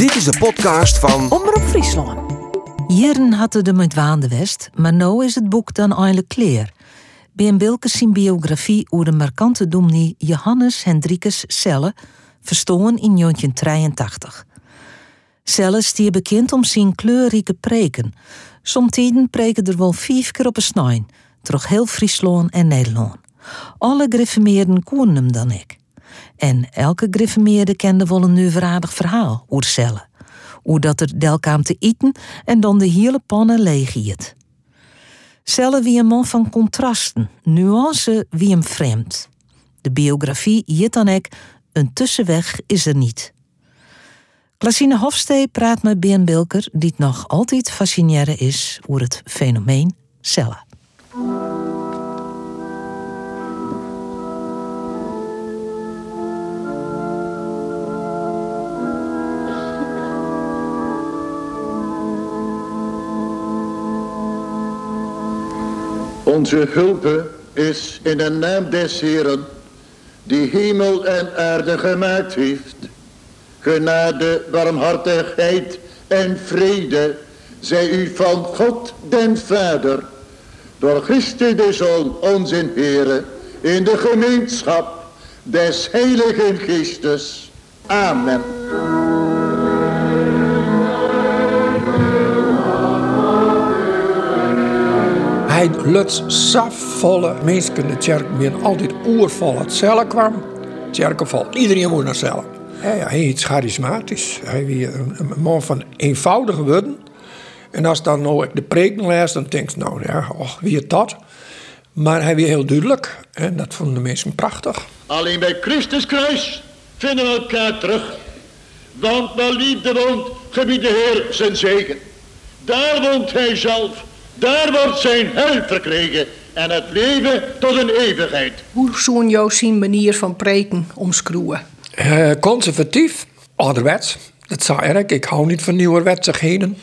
Dit is de podcast van Omroep Friesland. Jaren hadden de met Waan de West, maar nu is het boek dan eindelijk kleer. Bij een zijn biografie over de markante dominee Johannes Hendrikus Selle, verstoren in 1983. Selle stier bekend om zijn kleurrijke preken. Somtijden preken er wel vijf keer op een snijn, terug heel Friesland en Nederland. Alle griffemeerden koen hem dan ik. En elke griffemeerde kende wel een nuveraadig verhaal oer Selle. Hoe dat er delkaam te eten en dan de hele pannen leeg hield. Selle wie een man van contrasten, nuance wie hem vreemd. De biografie hiet een tussenweg is er niet. Klasine Hofstee praat met Ben Bilker, die het nog altijd fascineren is over het fenomeen Selle. Onze hulpe is in de naam des Heren, die hemel en aarde gemaakt heeft. Genade, barmhartigheid en vrede zij u van God den Vader, door Christus de Zoon, onze Heere, in de gemeenschap des Heiligen Geestes. Amen. Hij luts safvolle mensen in de kerk meer altijd oervol het cellen kwam. Kerkenvol. Iedereen moet naar cellen. Ja, hij is charismatisch. Hij is een, man van eenvoudige woorden. En als dan nou de preken lees, dan denk ik, nou ja, wie het dat? Maar hij weer heel duidelijk. En dat vonden de mensen prachtig. Alleen bij Christus kruis vinden we elkaar terug. Want waar liefde woont, gebiedt de Heer zijn zegen. Daar woont hij zelf. Daar wordt zijn heil verkregen. En het leven tot een eeuwigheid. Hoe zo'n jou zijn manier van preken omschroeven? Eh, conservatief, ouderwets. Dat zei ik. Ik hou niet van nieuwerwetsigheden.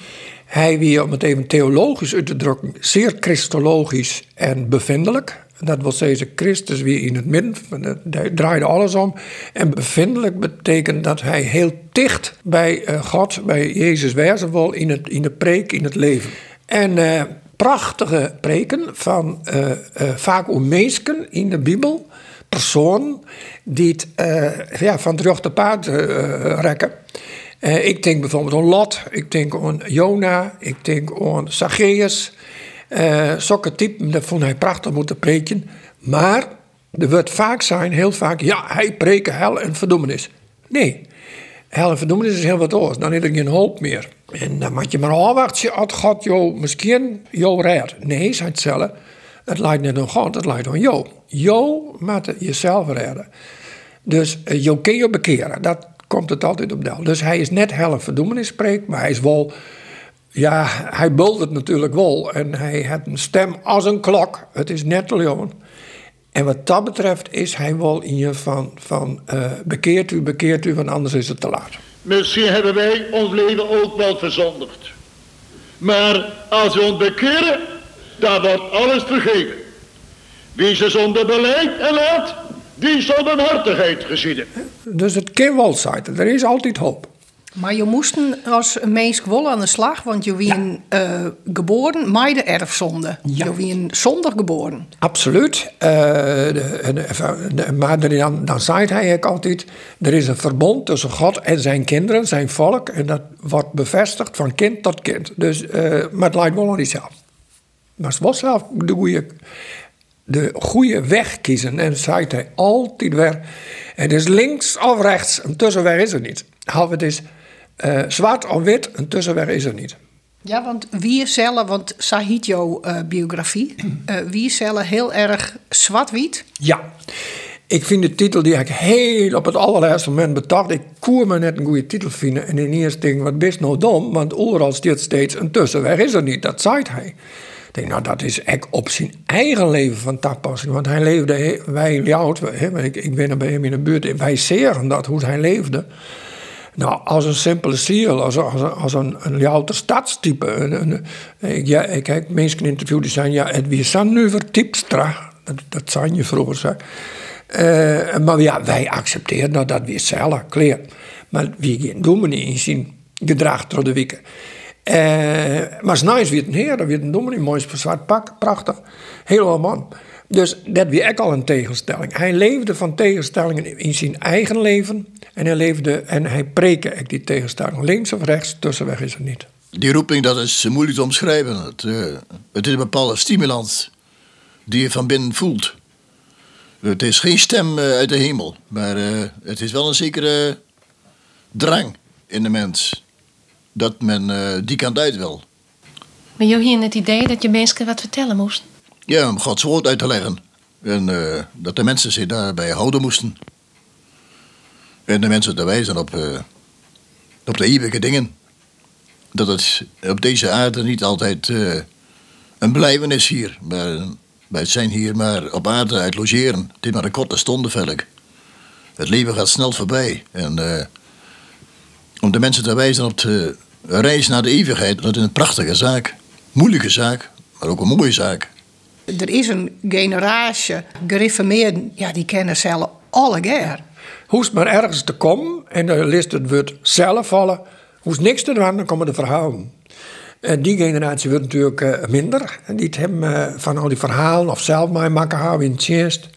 Hij wie, om het even theologisch uit te drukken, zeer christologisch en bevindelijk. Dat wil zeggen, Christus weer in het midden, draaide alles om. En bevindelijk betekent dat hij heel dicht bij eh, God, bij Jezus wezen wil in, het, in de preek, in het leven. En eh, prachtige preken van uh, uh, vaak om mensen in de Bijbel, personen die het ja, van terug te paard rekken. ik denk bijvoorbeeld aan Lot, ik denk aan Jona, ik denk aan Zacchaeus. Zulke typen, dat vond hij prachtig moeten preken. Maar er wordt vaak zijn, heel vaak, ja, hij preken hel en verdoemenis. Nee, hel en verdoemenis is heel wat anders. Dan heb ik geen hoop meer. En dan moet je maar afwachten als God jou misschien jou redt. Nee, zei het zelf. Het lijkt niet aan God, het lijkt aan jou. Jou moet jezelf redden. Dus uh, jou kun je bekeren. Dat komt het altijd op del. Dus hij is net hel en verdoemenis spreekt, maar hij is wel... Ja, hij bult het natuurlijk wel. En hij heeft een stem als een klok. Het is net leon. En wat dat betreft is hij wel in je van, van uh, bekeert u, bekeert u, want anders is het te laat. Misschien hebben wij ons leven ook wel verzondigd. Maar als we ons bekeren, dan wordt alles vergeven. Wie ze zonder beleid en laat, die zal barmhartigheid geschieden. Dus het kan wel zijn, er is altijd hoop. Maar je moest als mens wel aan de slag, want je wie ja. uh, geboren met de erfzonde. Ja. Je wie zonder geboren. Absoluut. Uh, de, de, maar dan, dan zei hij ook altijd: er is een verbond tussen God en zijn kinderen, zijn volk. En dat wordt bevestigd van kind tot kind. Dus, uh, maar het lijkt wel niet zelf. Maar het was zelf de goede, de goede weg kiezen. En zei hij altijd weer: het is links of rechts, een tussenweg is er niet. Half het is uh, zwart of wit, een tussenweg is er niet. Ja, want wie zelf, want Sahit jouw uh, biografie, uh, wie zelf heel erg zwart-wit? Ja, ik vind de titel die ik heel op het allerlaatste moment bedacht. Ik koer me net een goede titel vinden. En in eerste ding, wat best nou dom, want overal staat steeds een tussenweg is er niet. Dat zei hij. Ik denk, nou, dat is echt op zijn eigen leven van toepassing. Want hij leefde, wij oud, ik, ik ben er bij hem in de buurt, wij zeren dat, hoe hij leefde. Nou, als een simpele ziel, als, als, als een, een louter stadstype. Ik, ja, ik heb mensen interviewd die zeggen, ja, het zijn nu voor typstra. Dat, dat zijn je vroeger, zeg. Uh, maar ja, wij accepteren dat dat weer zelf, klaar. Maar wie geen dominee in zijn gedrag door de weken. Uh, maar s'nachts weer een heer, weer een dominee, mooi zwart pak, prachtig. Heel man. Dus dat weer ook al een tegenstelling. Hij leefde van tegenstellingen in zijn eigen leven. En hij leefde en hij preekte die tegenstelling. Links of rechts, tussenweg is het niet. Die roeping, dat is moeilijk te omschrijven. Het, uh, het is een bepaalde stimulans die je van binnen voelt. Het is geen stem uh, uit de hemel, maar uh, het is wel een zekere drang in de mens. Dat men die kant uit wil. Maar je hier het idee dat je mensen wat vertellen moest? Ja, om Gods woord uit te leggen. En uh, dat de mensen zich daarbij houden moesten. En de mensen te wijzen op, uh, op de eeuwige dingen. Dat het op deze aarde niet altijd uh, een blijven is hier. Maar wij zijn hier maar op aarde uit logeren. Het is maar een korte stondenvelk. Het leven gaat snel voorbij. En om de mensen te wijzen op de reis naar de eeuwigheid, dat is een prachtige zaak. Moeilijke zaak, maar ook een mooie zaak er is een generatie gereformeerden, ja, die kennen zelf alle ger. Hoest maar ergens te komen en de list het wordt zelf vallen. Hoest niks te doen, dan komen de verhalen. En die generatie wordt natuurlijk uh, minder. En die hebben uh, van al die verhalen of zelf maar maken houden in het eerst.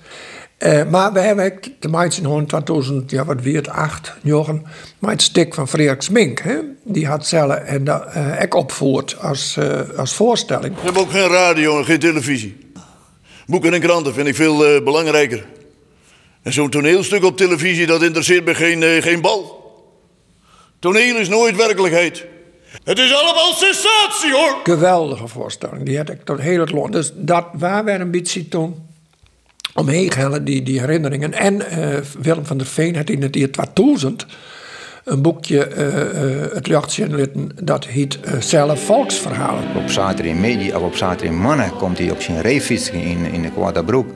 Uh, maar we hebben de meisje in 2000, ja, wat weer 8, Jochen, maar het stuk van Frederik Smink. Hè? Die had zelf en dat uh, ik opvoerd als, uh, als voorstelling. We hebben ook geen radio en geen televisie. Boeken en kranten vind ik veel belangrijker. En zo'n toneelstuk op televisie, dat interesseert me geen, geen bal. Toneel is nooit werkelijkheid. Het is allemaal sensatie, hoor. Geweldige voorstelling. Die had ik tot heel het land. Dus dat waar we een beetje toen omheen hellen, die, die herinneringen. En uh, Willem van der Veen had in het jaar 2000 een boekje, uh, het luchtje dat heet zelf volksverhalen. Op zaterdag in of op zaterdag in Mannen komt hij op zijn reefiets in, in de Quadabroek.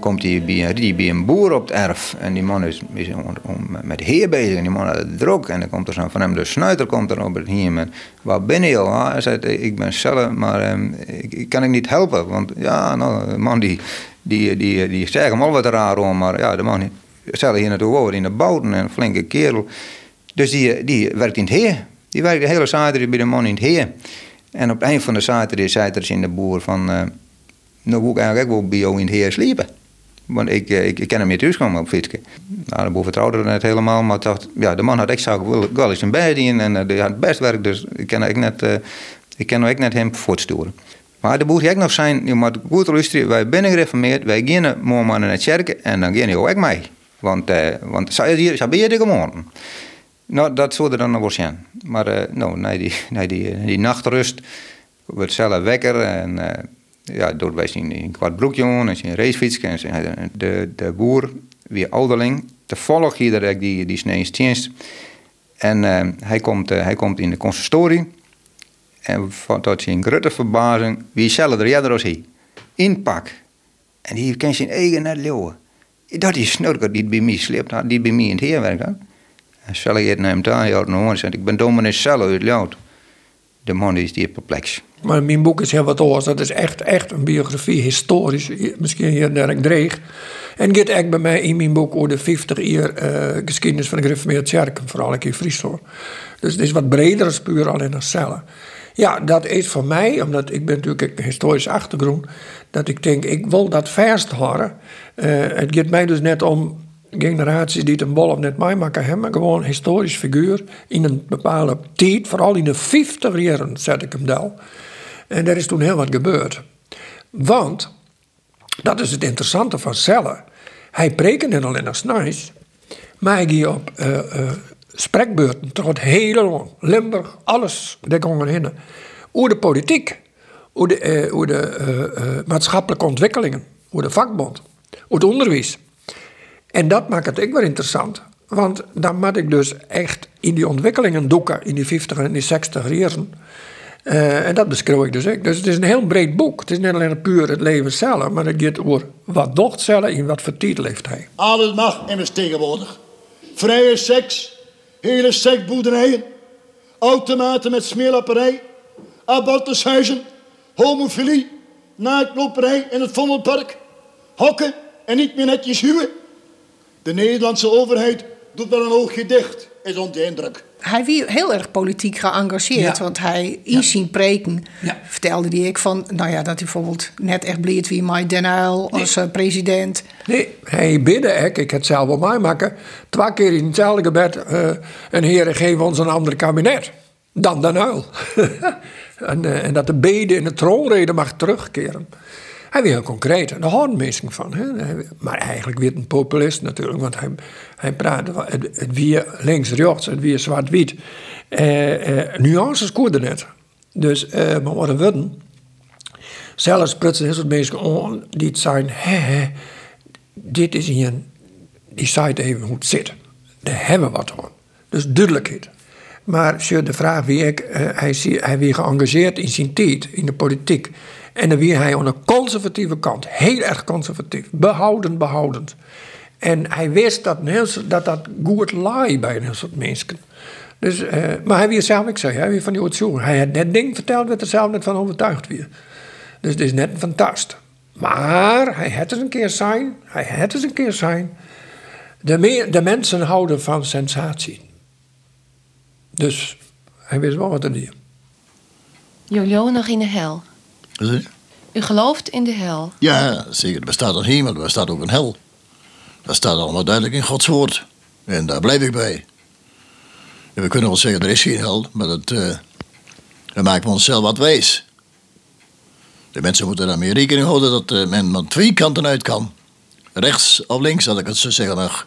Komt hij bij een, bij een boer op het erf. En die man is, is met heer bezig. En die man had het druk. En dan komt er zo'n van hem de snuiter komt er op het waar ben je al? Hij zei, ik ben zelf, maar um, ik, kan ik niet helpen. Want ja, nou, man die, die, die, die zeggen hem al wat raar om, maar ja, de man zelf hier naartoe over in de bouten, een flinke kerel. Dus die, die werkt in het heer. Die werkt de hele zaterdag bij de man in het heer. En op een van de zaterdag zei er in de boer van... Uh, nou ik eigenlijk ook wel bij jou in het heer sliepen. Want ik, eh, ik, ken hem niet thuiskomen op. Nou, de boer vertrouwde het net helemaal, maar dacht... Ja, de man had exact wel, wel eens een en die had best werk, dus ik kan ik net, ik kan ook net hem voortsturen. Maar de boer nog zijn, je moet goed luisteren, wij zijn gereformeerd, wij gaan morgen naar de kerk en dan gaan je ook mee. Want, uh, want zo ben je gewoon. Nou, dat zou er dan nog wel zijn. Maar uh, nou, na die, die, die nachtrust wordt zelf wekker en uh, ja, door wij zien een kwart broekje aan en zijn racefiets en de, de boer, weer ouderling, te volg hier ik die, die sneeuwtjenst. En hij, komt, hij komt in de consistorie en tot zijn grote verbazing, wie zelf er jeder als hij. In pak. En die kent zijn eigen net leeuwen. Dat is snurker die bij mij sleept, die bij mij in het heer werkt. En zal ik het naar hem daar houden en zei, ik ben dominee zelf uit Lout. De man is die perplex. Maar mijn boek is heel wat anders. Dat is echt, echt een biografie, historisch. Misschien hier Dirk Dreeg. En gaat echt bij mij in mijn boek over de 50 jaar uh, geschiedenis van de gereformeerde kerk. Vooral in Friesland. Dus het is wat breder als puur alleen als cellen. Ja, dat is voor mij, omdat ik ben natuurlijk een historische achtergrond, dat ik denk, ik wil dat vasthouden. Uh, het gaat mij dus net om generaties die het een bol of net mij maken hebben, gewoon een historisch figuur in een bepaalde tijd, vooral in de 50 jaren zet ik hem daar. En er is toen heel wat gebeurd. Want, dat is het interessante van Cellen, hij preekt net alleen als nice, maar hij gaat op uh, uh, spreekbeurten toch het hele land. Limburg, alles, daar gaan heen. Over de politiek, over de, eh, over de uh, uh, maatschappelijke ontwikkelingen, over de vakbond, over het onderwijs. En dat maakt het ook weer interessant. Want dan moet ik dus echt in die ontwikkelingen doeken, in die 50 en die 60 jaren. En dat beschrijf ik dus ook. Dus het is een heel breed boek. Het is niet alleen puur het leven zelf, maar het gaat over wat docht zelf en wat voor heeft hij. Alles mag immers tegenwoordig. Vrije seks, hele sekboerderijen, automaten met smeerlapperij, abortushuizen, homofilie, naaktloperij in het Vondelpark, hokken en niet meer netjes huwen. De Nederlandse overheid doet wel een oogje dicht, is onze indruk. Hij was heel erg politiek geëngageerd. Ja. Want hij in zijn preken Ja. vertelde die ik van... Nou ja, dat hij bijvoorbeeld net echt bleed wie Mike Den Uyl als eh, president. Nee, hij bidde ik, ik heb het zelf wel meemaken, twee keer in hetzelfde gebed, eh en heren geef ons een ander kabinet. Dan Den Uyl. en, eh, en dat de bede in de troonrede mag terugkeren. Hij weer heel concreet, daar van. Hè. Maar eigenlijk weer een populist natuurlijk, want hij, hij praatte wel- het, het weer links-rechts, het weer zwart-wit. Eh, eh, nuances koerde net. Dus, eh, maar wat zelfs prutsen heel soort mensen die het zijn, hè, dit is hier, die site even hoe het zit. Daar hebben we wat aan. Dus duidelijkheid. Maar de vraag wie ik, eh, hij, hij weer geëngageerd in zijn tijd, in de politiek. En dan weer hij aan de conservatieve kant, heel erg conservatief, behoudend, behoudend. En hij wist dat dat, dat goed lie bij een soort mensen. Dus, eh, maar hij weer zelf, ik zei, hij weer van die oortje. Hij had net ding verteld, werd er zelf net van overtuigd weer. Dus het is net een fantast. Maar hij had eens een keer zijn, hij had eens een keer zijn. De, de mensen houden van sensatie. Dus hij wist wel wat er deed. Jojo nog in de hel. U gelooft in de hel. Ja, zeker. Er bestaat een hemel, er bestaat ook een hel. Dat staat allemaal duidelijk in Gods woord. En daar blijf ik bij. En we kunnen wel zeggen, er is geen hel, maar dat, eh dan maken we onszelf wat wijs. De mensen moeten daarmee rekening houden dat eh, men van twee kanten uit kan. Rechts of links, dat ik het zo zeggen mag.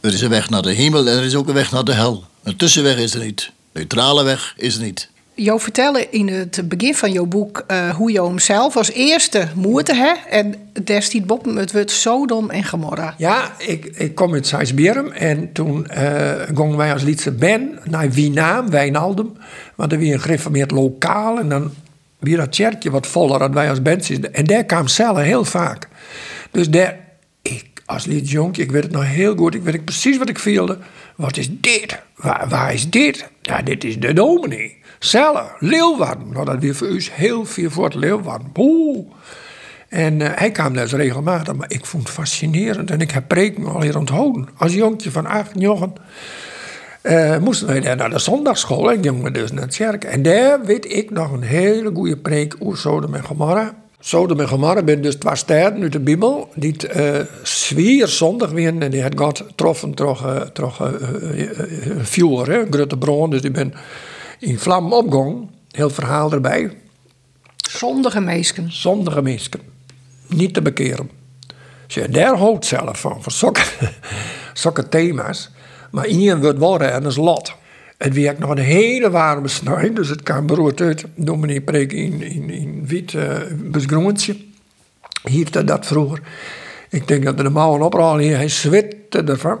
Er is een weg naar de hemel en er is ook een weg naar de hel. Een tussenweg is er niet. Neutrale weg is er niet. Jo vertellen in het begin van jouw boek eh, hoe je hem zelf als eerste moerte hè en stiet Bob het wordt Sodom en Gomorra. Ja, ik, ik kom uit Sijsberm en toen eh gingen wij als Lietse Ben naar Wienaam, Wijnaldum. Want er was een gereformeerd lokaal en dan weer dat kerkje wat voller dan wij als band. En daar kwam Celle heel vaak. Dus daar, ik als Lietse jonkje, ik weet het nog heel goed, ik weet precies wat ik voelde. Wat is dit? Waar, waar is dit? Ja, dit is de dominee. Celle, Leeuwarden. Nou, dat weer voor u heel veel voor het Leeuwarden. En eh, hij kwam dus regelmatig, maar ik vond het fascinerend. En ik heb preken al hier onthouden. Als jongetje van acht, negen, eh, moesten wij daar naar de zondagschool. En gingen we dus naar de kerk. En daar weet ik nog een hele goede preek over Sodom en Gomorra. Sodom en Gomorra zijn dus twee uit de Bijbel. Die het eh zondig waren. En die had God troffen toch, uh, toch uh, vuur, grote bron. Dus die ben in vlam opgegaan. Heel verhaal erbij. Zondige meesken. Zondige mensen. Niet te bekeren. Dus daar houdt zelf van, van zulke, zulke thema's. Maar iedereen wordt wel redden als lot. Het werkt nog een hele warme snij, dus het kan beroerd uit. Dominee preek in, in, in wit uh, besgroentje. Hier dat, dat vroeger. Ik denk dat de mouwen opralen hier, hij zwitte ervan.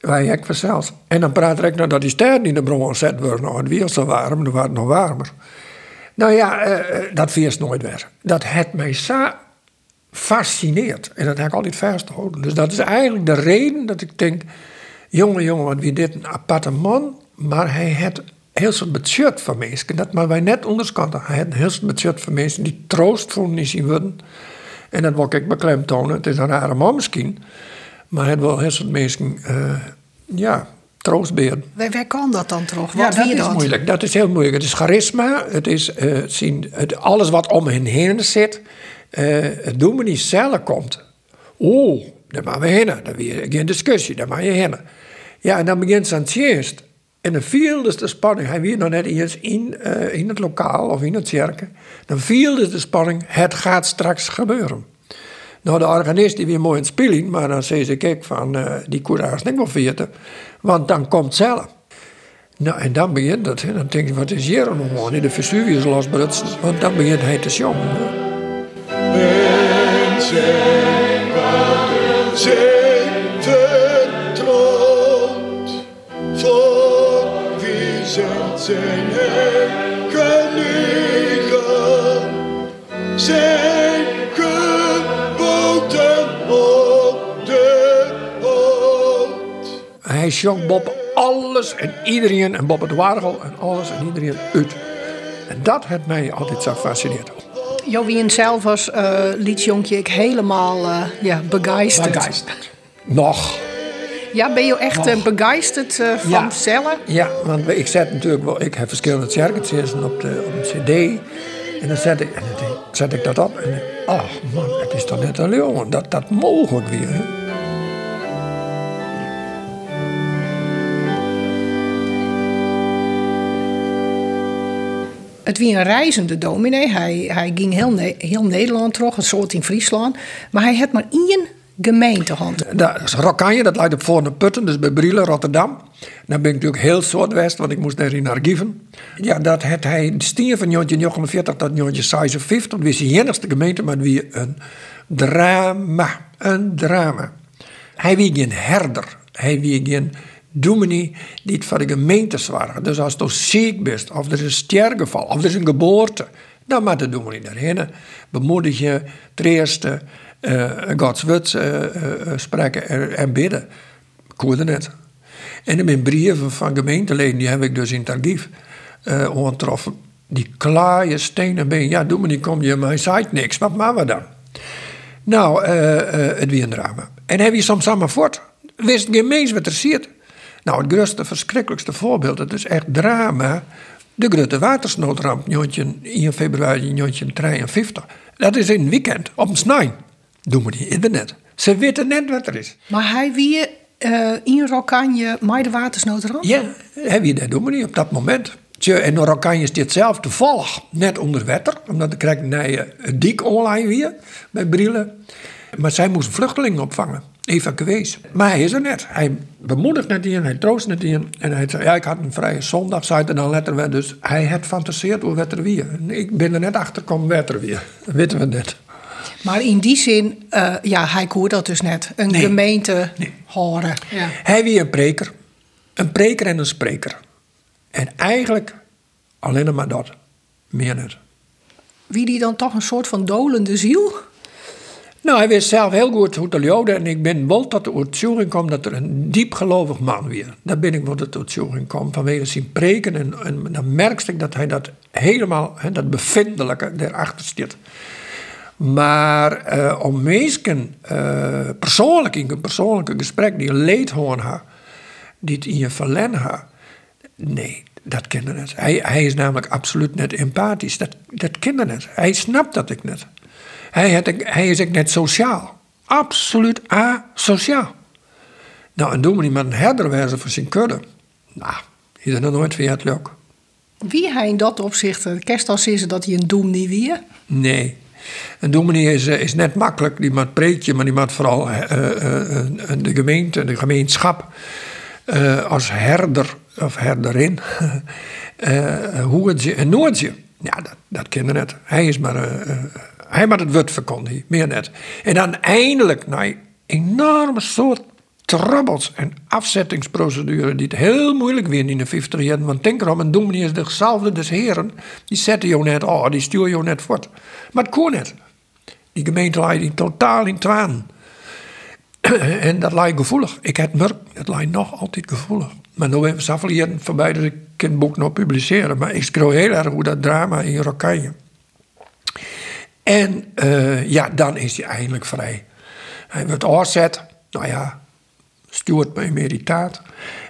Wij ik zelfs. En dan praat ik nou dat die sterren in de bron gezet worden. Nou, het weer zo warm, dan wordt het nog warmer. Nou ja, uh, dat vies nooit weg. Dat het mij zo fascineert. En dat heb ik altijd vastgehouden. Dus dat is eigenlijk de reden dat ik denk... jongen, jongen, wat wie dit een aparte man... maar hij had heel soort budget van mensen. Dat maar wij net onderschatten. Hij had heel soort budget van mensen... die troost vonden in zijn woorden. En dat wil ik beklemtonen. Het is een rare man misschien... maar had wel heel soort mensen... Uh, ja, troostbeer. Waar, waar kan dat dan toch? Ja, Wat dat is dat? moeilijk. Dat is heel moeilijk. Het is charisma. Het is uh, zien, het, alles wat om hen heen zit. Uh, het dominee zelf komt. Oeh, daar mag we heen. Dan weer geen discussie. Daar mag je heen. Ja, en dan begint ze aan het eerst. En dan viel dus de spanning. Hij weer nog net eens in, uh, in het lokaal of in het kerken. Dan viel dus de spanning. Het gaat straks gebeuren. Nou, de organist die weer mooi het spelen, maar dan zei ze, kijk, van, uh, die courage niet wel veerten, want dan komt zelf. Nou, en dan begint het. En dan denk je, wat is hier nog gewoon in de Vesuvius losbrutsen? Want dan begint hij te jongen. Hij zong Bob alles en iedereen, en Bob het Wargel en alles en iedereen uit. En dat heeft mij altijd zo gefascineerd. Jowien zelf als uh, liedjonkje ik helemaal uh, ja, begeisterd. Begeisterd. Nog. Ja, ben je echt eh, begeisterd eh, van Ja. cellen? Ja, want ik zet natuurlijk wel, ik heb verschillende circuits op de, op de cd. En dan zet ik, en dan denk- zet ik dat op en oh man, het is toch net een leeuw, dat dat mogelijk weer. Hè? Het wie een reizende dominee. Hij, hij ging heel, heel Nederland terug, een soort in Friesland. Maar hij had maar één gemeentehand. Dat is Rokkanje, dat lijkt op Voorne Putten, dus bij Brielen, Rotterdam. Dan ben ik natuurlijk heel Zuidwest, want ik moest daarin naar Gieven. Ja, dat had hij stier van 1949 tot 1956. Dat was de enigste gemeente, maar wie een drama. Een drama. Hij wie geen herder. Hij wie geen dominee die het voor de gemeente zorgen. Dus als je ziek bent, of er is een stergeval, of er is een geboorte, dan moet de dominee daarheen. Bemoedig je, troosten, eh Gods woord eh, eh, spreken en, en bidden. Ik hoorde net. En in mijn brieven van gemeenteleden, die heb ik dus in het archief aangetroffen. Die klaaien stenen been. Ja, dominee, kom je, hij zei niks. Wat maken we dan? Nou, het weer een drama. En heb je soms allemaal voort. Wist geen mens wat er zit. Nou, het grootste, verschrikkelijkste voorbeeld, dat is echt drama. De grote watersnoodramp, 19 1 februari 1953. Dat is in het weekend, op een snij. Doen we die internet. Ze weten net wat er is. Maar hij wie eh in Rokanje mij de watersnoodramp? Ja, heb je dat doen we niet op dat moment. Tje, En door Oranje is dit zelf toevallig net onder water. Omdat ik krijg een dik online weer bij Brielen. Maar zij moesten vluchtelingen opvangen. Evacuees. Maar hij is er net. Hij bemoedigt net in, hij troost net in. En hij zei, ja, ik had een vrije zondag, zei het dan letterlijk. Dus hij had fantaseerd hoe werd er weer. En ik ben er net achter gekomen, werd er weer. Dat weten we net. Maar in die zin, eh, ja, hij koerde dat dus net. Een Nee. gemeente horen. Ja. Hij wie een preker. Een preker en een spreker. En eigenlijk alleen maar dat. Meer net. Wie die dan toch een soort van dolende ziel? Nou, hij wist zelf heel goed hoe te joden. En ik ben wel tot de uitzoeking kwam dat er een diepgelovig man weer. Daar ben ik wel tot de uitzoeking kwam vanwege zijn preken. En, en dan merkte ik dat hij dat helemaal, dat bevindelijke, daarachter zit. Maar eh, om mensen eh, persoonlijk, in een persoonlijke gesprek, die leed horen haar, die het in je verlen haar, nee, dat kende net. Hij, hij is namelijk absoluut net empathisch. Dat, dat kende net. Hij snapt dat ik net. Hij, had, hij is ook net sociaal. Absoluut asociaal. Nou, en doen we met een herder voor zijn kudde. Nou, is er nog nooit weer het leuk. Wie hij in dat opzicht, de kerst als is dat hij een doem niet weer. Nee. Een dominee is, eh, is net makkelijk. Die maakt preekje, maar die maakt vooral eh, eh, eh, de gemeente, de gemeenschap... eh, als herder of herderin. eh hoe het je en nooit je. Ja, dat, dat ken je net. Hij is maar... hij maar het woord verkondigen, meer net. En dan eindelijk, na een enorme soort trabbels en afzettingsprocedure die het heel moeilijk weer in de 50 jaar. Want denk erom, een dominee is de gezalfde des heren. Die zetten jou net, oh, die stuur jou net voort. Maar het kon net. Die gemeente lag in totaal in twaan. en dat lijkt gevoelig. Ik heb merk, het lijkt nog altijd gevoelig. Maar nu hebben we jaar voorbij dat ik het boek nog publiceren. Maar ik schreeuw heel erg hoe dat drama in Rokanje. En eh, ja, dan is hij eindelijk vrij. Hij wordt oorzet. Nou ja, stuurt bij meditaat.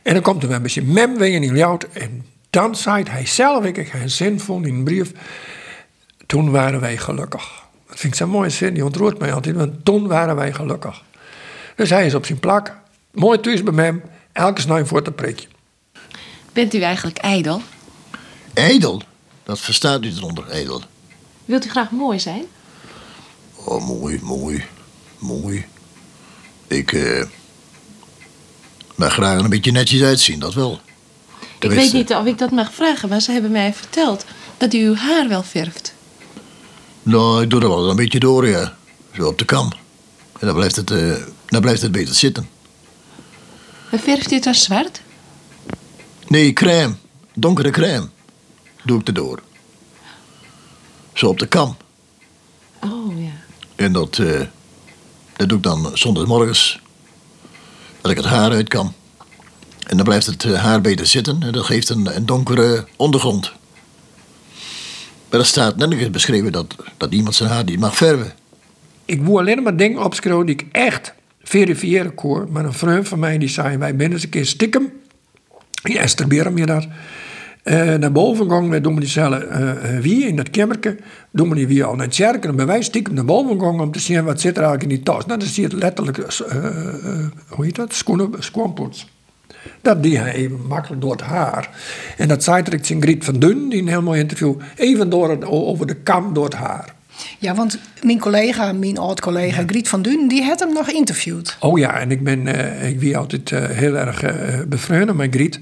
En dan komt er weer een beetje mem weer in Iljout. En dan zei hij zelf, ik heb geen zin vond in een brief. Toen waren wij gelukkig. Dat vind ik zo'n mooie zin, die ontroert mij altijd. Want toen waren wij gelukkig. Dus hij is op zijn plak. Mooi thuis bij hem. Elke snij voor het prikje. Bent u eigenlijk ijdel? Edel? Dat verstaat u eronder, edel. Wilt u graag mooi zijn? Oh, mooi, mooi, mooi. Ik, eh... mag graag een beetje netjes uitzien, dat wel. Ik weet niet of ik dat mag vragen, maar ze hebben mij verteld dat u uw haar wel verft. Nou, ik doe er wel een beetje door, ja. Zo op de kam. En dan blijft het, eh, dan blijft het beter zitten. En verft u het dan zwart? Nee, crème. Donkere crème. Doe ik erdoor. Zo op de kam. Oh ja. En dat, eh, dat doe ik dan zondagsmorgens. Dat ik het haar uit kan. En dan blijft het eh, haar beter zitten. En dat geeft een, een donkere ondergrond. Maar er staat nergens beschreven dat, dat iemand zijn haar niet mag verven. Ik moet alleen maar dingen opschrijven die ik echt verifiëren koor. Maar een vriend van mij die zei, wij binnen eens een keer stiekem. In Esterberen je dat. Eh, naar boven gegaan met doen die uh, wie in dat kamertje. Doen we wie al naar het kerk. En bij wij stiekem naar boven gegaan om te zien wat zit er eigenlijk in die tas. Nou, dan zie je letterlijk, uh, hoe heet dat? Schoenen. Dat die hij even makkelijk door het haar. En dat zei in Griet van Dun, die een heel mooi interview, even door over de kam door het haar. Ja, want mijn collega, mijn oud-collega Griet van Dun, die had hem nog geïnterviewd. Oh ja, en ik ben uh, ik wie altijd uh, heel erg uh, met Griet.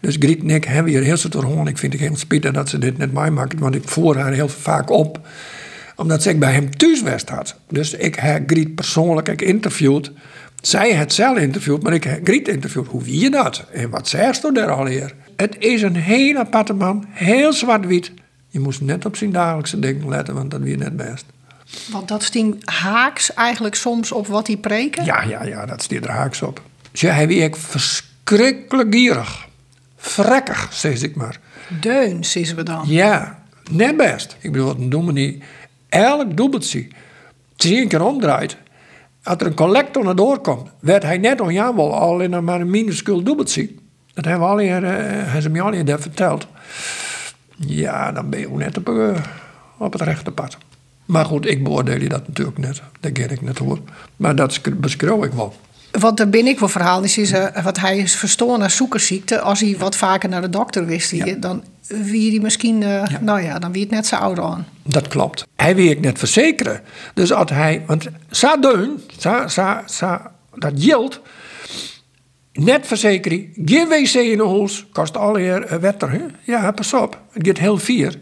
Dus Griet en ik hebben hier heel veel te horen. Ik vind het heel spijtig dat ze dit net mij maken, want ik voer haar heel vaak op. Omdat ze ik bij hem thuis had. Dus ik heb Griet persoonlijk geïnterviewd. Zij het zelf interviewd, maar ik heb Griet interviewd. Hoe wie je dat? En wat zegt u daar al hier? Het is een heel aparte man, heel zwart-wit. Je moest net op zijn dagelijkse dingen letten, want dat wie net best. Want dat sting haaks eigenlijk soms op wat hij preken? Ja, ja, ja, dat stiert er haaks op. Ja, hij wie ik verschrikkelijk gierig. Vrekkig, zeg ik maar. Deun, zeggen we dan. Ja, net best. Ik bedoel, een dominee elk dubbeltje tien keer omdraait. Als er een collector naar door komt, werd hij net onjammer al in een maar een minuscuul dubbeltje. Dat hebben we al hier, uh, hij ze me al hier verteld. Ja, dan ben je net op, uh, op het rechte pad. Maar goed, ik beoordeel je dat natuurlijk net. Dat ken ik net hoor. Maar dat beschouw ik wel. Want er ben ik wel verhaal is, is uh, wat hij is verstoren naar zoekersziekte. Als hij wat vaker naar de dokter wist, ja. dan wie hij misschien, uh, ja. nou ja, dan wie het net zo ouder aan. Dat klopt. Hij wil ik net verzekeren. Dus als hij, want sa deun, sa, sa, sa, dat yield, net verzekering, geen wc in een huis, kost alweer uh, wetter. Hè? Ja, pas op, het gaat heel vier.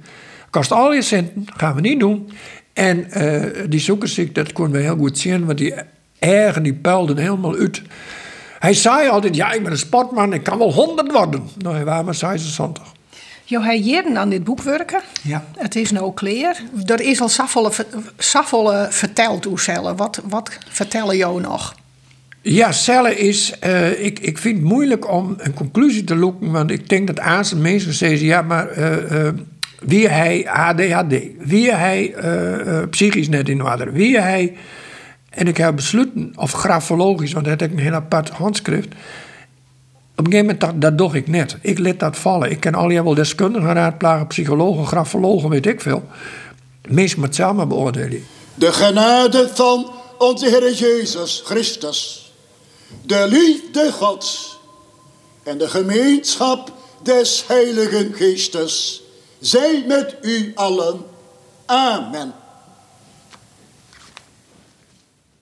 Kost alweer centen, gaan we niet doen. En uh, die zoekersziekte, dat konden we heel goed zien, want die ergen die puilden helemaal uit. Hij zei altijd, ja, ik ben een sportman, ik kan wel honderd worden. Nou, hij was maar 76. Jo, hij jaren aan dit boek werken. Ja. Het is nou clear. Er is al zoveel verteld hoe cellen. Wat, wat vertellen jou nog? Ja, cellen is... Uh, ik, ik vind het moeilijk om een conclusie te lopen. Want ik denk dat zijn mensen zeggen... Ja, maar uh, uh, wie hij ADHD? Wie hij psychisch net in orde? Wie hij... En ik heb besloten, of grafologisch, want dat heb ik een heel apart handschrift. Op een gegeven moment dacht dat doe ik net. Ik liet dat vallen. Ik ken al wel deskundigen raadplagen, psychologen, grafologen, weet ik veel. Meest met zelf beoordelen. De genade van onze Heer Jezus Christus, de liefde Gods en de gemeenschap des Heiligen Geestes zij met u allen. Amen.